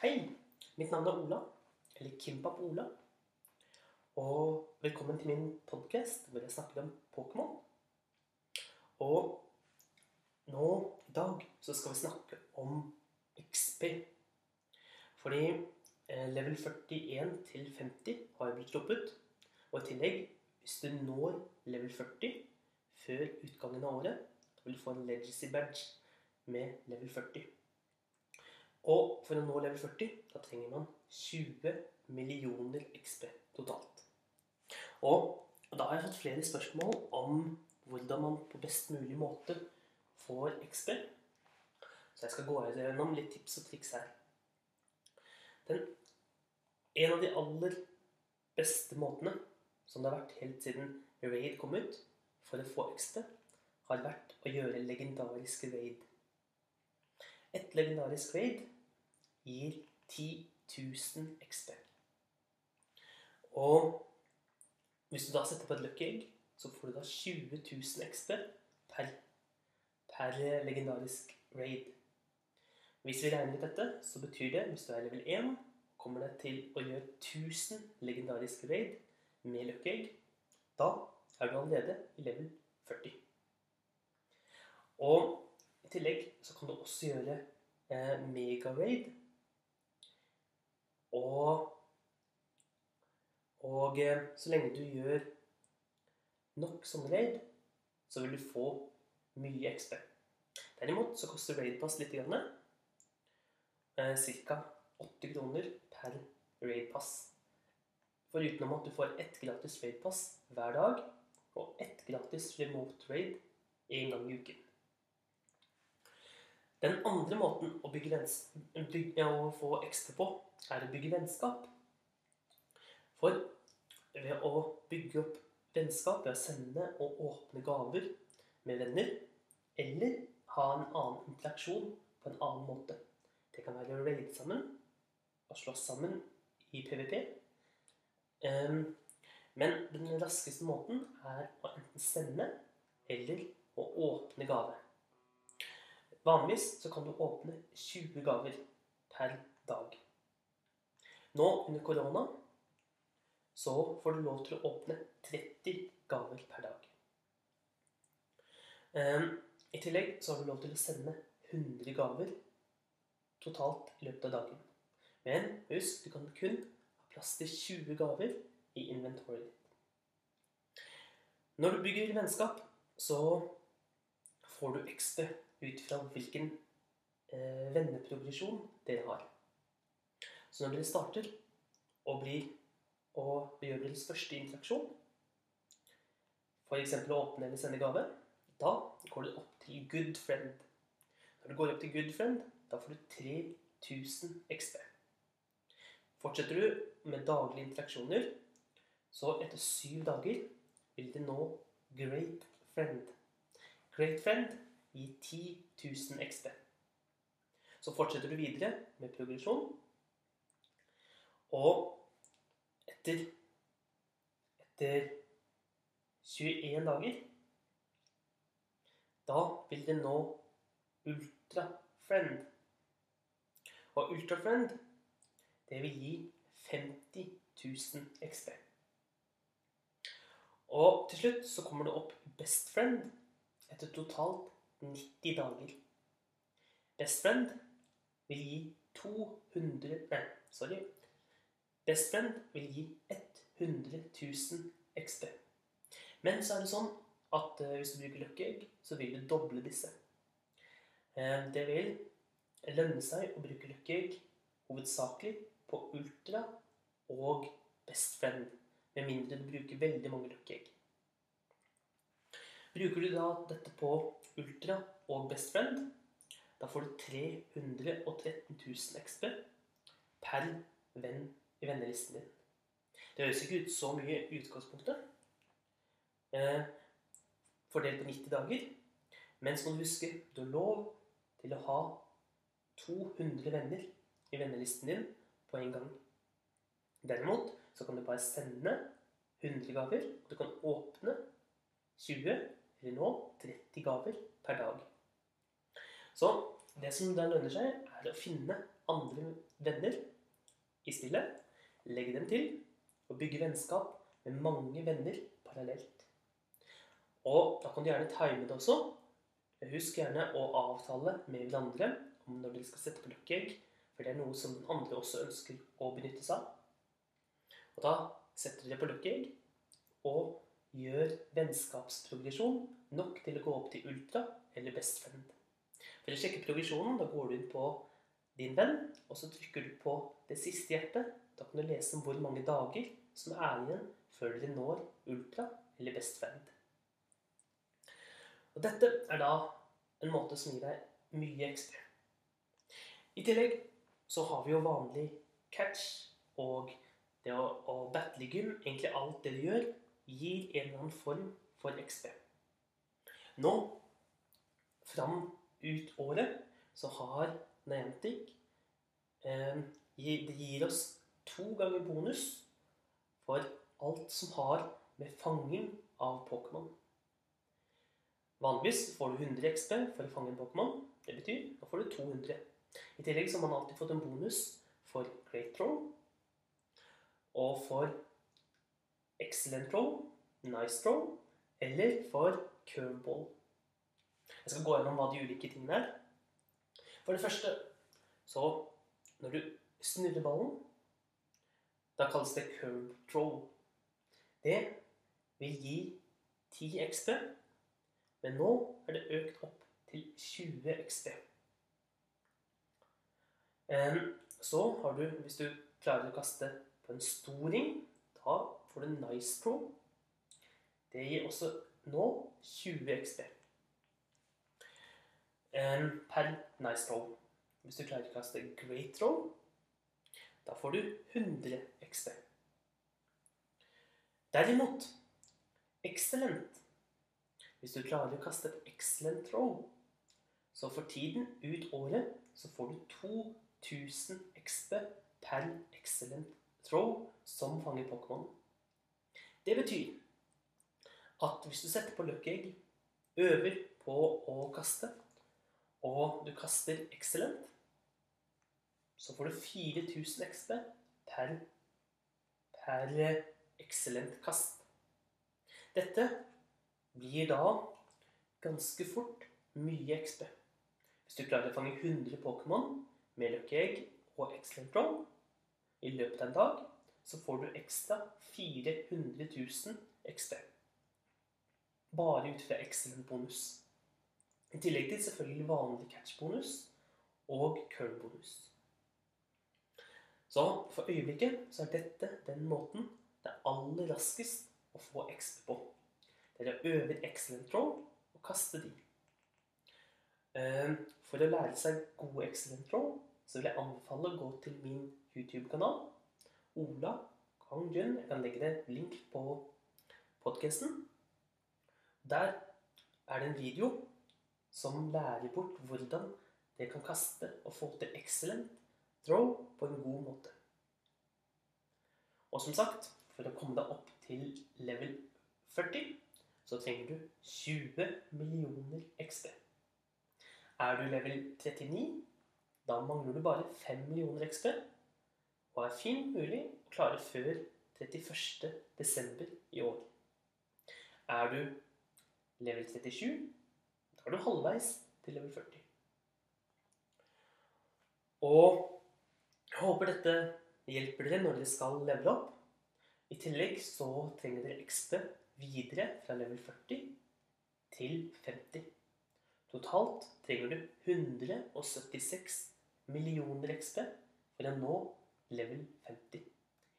Hei, mitt navn er Ola, eller Kimpap Ola. Og velkommen til min podkast hvor jeg snakker om Pokémon. Og nå i dag så skal vi snakke om XP. Fordi eh, level 41 til 50 har blitt sluppet. Og i tillegg, hvis du når level 40 før utgangen av året, vil du få en legacy badge med level 40. Og for å nå level 40, da trenger man 20 millioner XP totalt. Og da har jeg fått flere spørsmål om hvordan man på best mulig måte får XP. Så jeg skal gå gjennom litt tips og triks her. Den, en av de aller beste måtene som det har vært helt siden Raid kom ut, for å få XP, har vært å gjøre legendariske raid. Et legendarisk raid gir 10 000 XP. Og hvis du da setter på et lucky egg, så får du da 20 000 XP per, per legendarisk raid. Hvis vi regner ut dette, så betyr det, hvis du er level 1, kommer det til å gjøre 1000 legendariske raid med lucky egg. Da er du allerede i level 40. Og i tillegg så kan du også gjøre eh, mega-raid. Og, og eh, så lenge du gjør nok som raid, så vil du få mye XP. Derimot så koster raid-pass litt. Grann, eh, Ca. 8 kroner per raid-pass. Foruten at du får ett gratis raid-pass hver dag og ett gratis remote raid én gang i uken. Den andre måten å, bygge, å få XP på, er å bygge vennskap. For ved å bygge opp vennskap ved å sende og åpne gaver med venner, eller ha en annen interaksjon på en annen måte Det kan være å raide sammen og slåss sammen i PVP. Um, men den raskeste måten er å enten sende eller å åpne gave. Vanligvis så kan du åpne 20 gaver per dag. Nå under korona så får du lov til å åpne 30 gaver per dag. Ehm, I tillegg så har du lov til å sende 100 gaver totalt i løpet av dagen. Men husk, du kan kun ha plass til 20 gaver i inventory Når du bygger vennskap, så får du XP ut fra hvilken eh, venneprogresjon dere har. Så når dere starter og, blir, og gjør deres første interaksjon, f.eks. å åpne eller sende gave, da går du opp til good friend. Når du går opp til good friend, da får du 3000 XP. Fortsetter du med daglige interaksjoner, så etter syv dager vil det nå Great Friend. Great Friend gir 10 000 XP. Så fortsetter du videre med progresjon. Og etter, etter 21 dager Da vil det nå ultrafriend. Og ultrafriend, det vil gi 50 000 XP. Og til slutt så kommer det opp Best Friend etter totalt 90 dager. Best Friend vil gi 200 Nei, sorry. Best Friend vil gi 100 000 XP. Men så er det sånn at uh, hvis du bruker løkkeegg, så vil du doble disse. Uh, det vil lønne seg å bruke løkkeegg hovedsakelig på Ultra og Best Friend. Med mindre du bruker veldig mange løkkeegg. Bruker du da dette på Ultra og Best Friend, da får du 313 000 XP per venn i vennelisten din. Det høres ikke ut så mye i utgangspunktet. Eh, fordelt på 90 dager. Men så må du huske du har lov til å ha 200 venner i vennelisten din på en gang. Derimot så kan du bare sende 100 gaver. Du kan åpne 20, eller nå 30 gaver per dag. Så det som da lønner seg, er å finne andre venner i spillet, legge dem til og bygge vennskap med mange venner parallelt. Og da kan du gjerne time det også. Husk gjerne å avtale med hverandre om når dere skal sette på løkkeegg, for det er noe som den andre også ønsker å benytte seg av. Og da setter dere på løkkeegg og gjør vennskapsprogresjon nok til å gå opp til ultra eller best friend. For å sjekke progresjonen, da går du inn på din venn, og så trykker du på det siste hjertet. Da kan du lese om hvor mange dager som er igjen før dere når ultra eller best friend. Og dette er da en måte som gir deg mye ekstra. I tillegg så har vi jo vanlig catch og det å, å battle i gym. Egentlig alt det du gjør, gir en eller annen form for XP. Nå, fram ut året, så har Niantic eh, Det gir oss to ganger bonus for alt som har med fanging av Pokémon. Vanligvis får du 100 XP for å fange en Pokémon. Det betyr da får du 200. I tillegg så har man alltid fått en bonus for Great Throw og for Excellent roll, Nice roll eller for Curveball. Jeg skal gå gjennom hva de ulike tingene er. For det første så Når du snurrer ballen, da kalles det curve throw. Det vil gi 10 XP, men nå er det økt opp til 20 XP. Så har du, hvis du klarer å kaste på en stor ring, da får du nice Pro. Det gir også nå 20 XP per nice Pro. Hvis du klarer å kaste great Roll, da får du 100 XP. Derimot excellent. Hvis du klarer å kaste et excellent roll, så for tiden ut året så får du 2000 XP per excellent roll som fanger Pokémon. Det betyr at hvis du setter på løkkeegg, øver på å kaste, og du kaster excellent, så får du 4000 XP per, per excellent kast. Dette blir da ganske fort mye XP. Hvis du klarer å fange 100 Pokémon med løkkeegg og excellent Roll i løpet av en dag, så får du ekstra 400 000 XP. Bare ut fra excellent bonus. I tillegg til selvfølgelig vanlig catch-bonus og curl-bonus. Så for øyeblikket så er dette den måten det er aller raskest å få XP på. Det er å øve excellent roll og kaste de. Ehm, for å lære seg gode excellent roll så vil jeg anbefale å gå til min YouTube-kanal. Ola Kang-jun. Jeg kan legge ned link på podkasten. Der er det en video som lærer bort hvordan det kan kaste og få til excellent throw på en god måte. Og som sagt, for å komme deg opp til level 40, så trenger du 20 millioner XP. Er du level 39, da mangler du bare 5 millioner XP, og er fint mulig å klare før 31. desember i år. Er du level 37, da er du halvveis til level 40. Og jeg håper dette hjelper dere når dere skal levele opp. I tillegg så trenger dere XP videre fra level 40 til 50. Totalt trenger du 176 millioner XP for å nå level 50.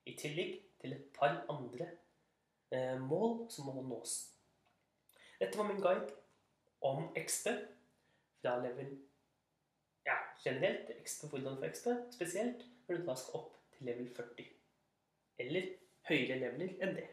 I tillegg til et par andre eh, mål som må nås. Dette var min guide om XP fra level ja, generelt. XP hvordan få XP, spesielt når du da skal opp til level 40. Eller høyere leveler enn det.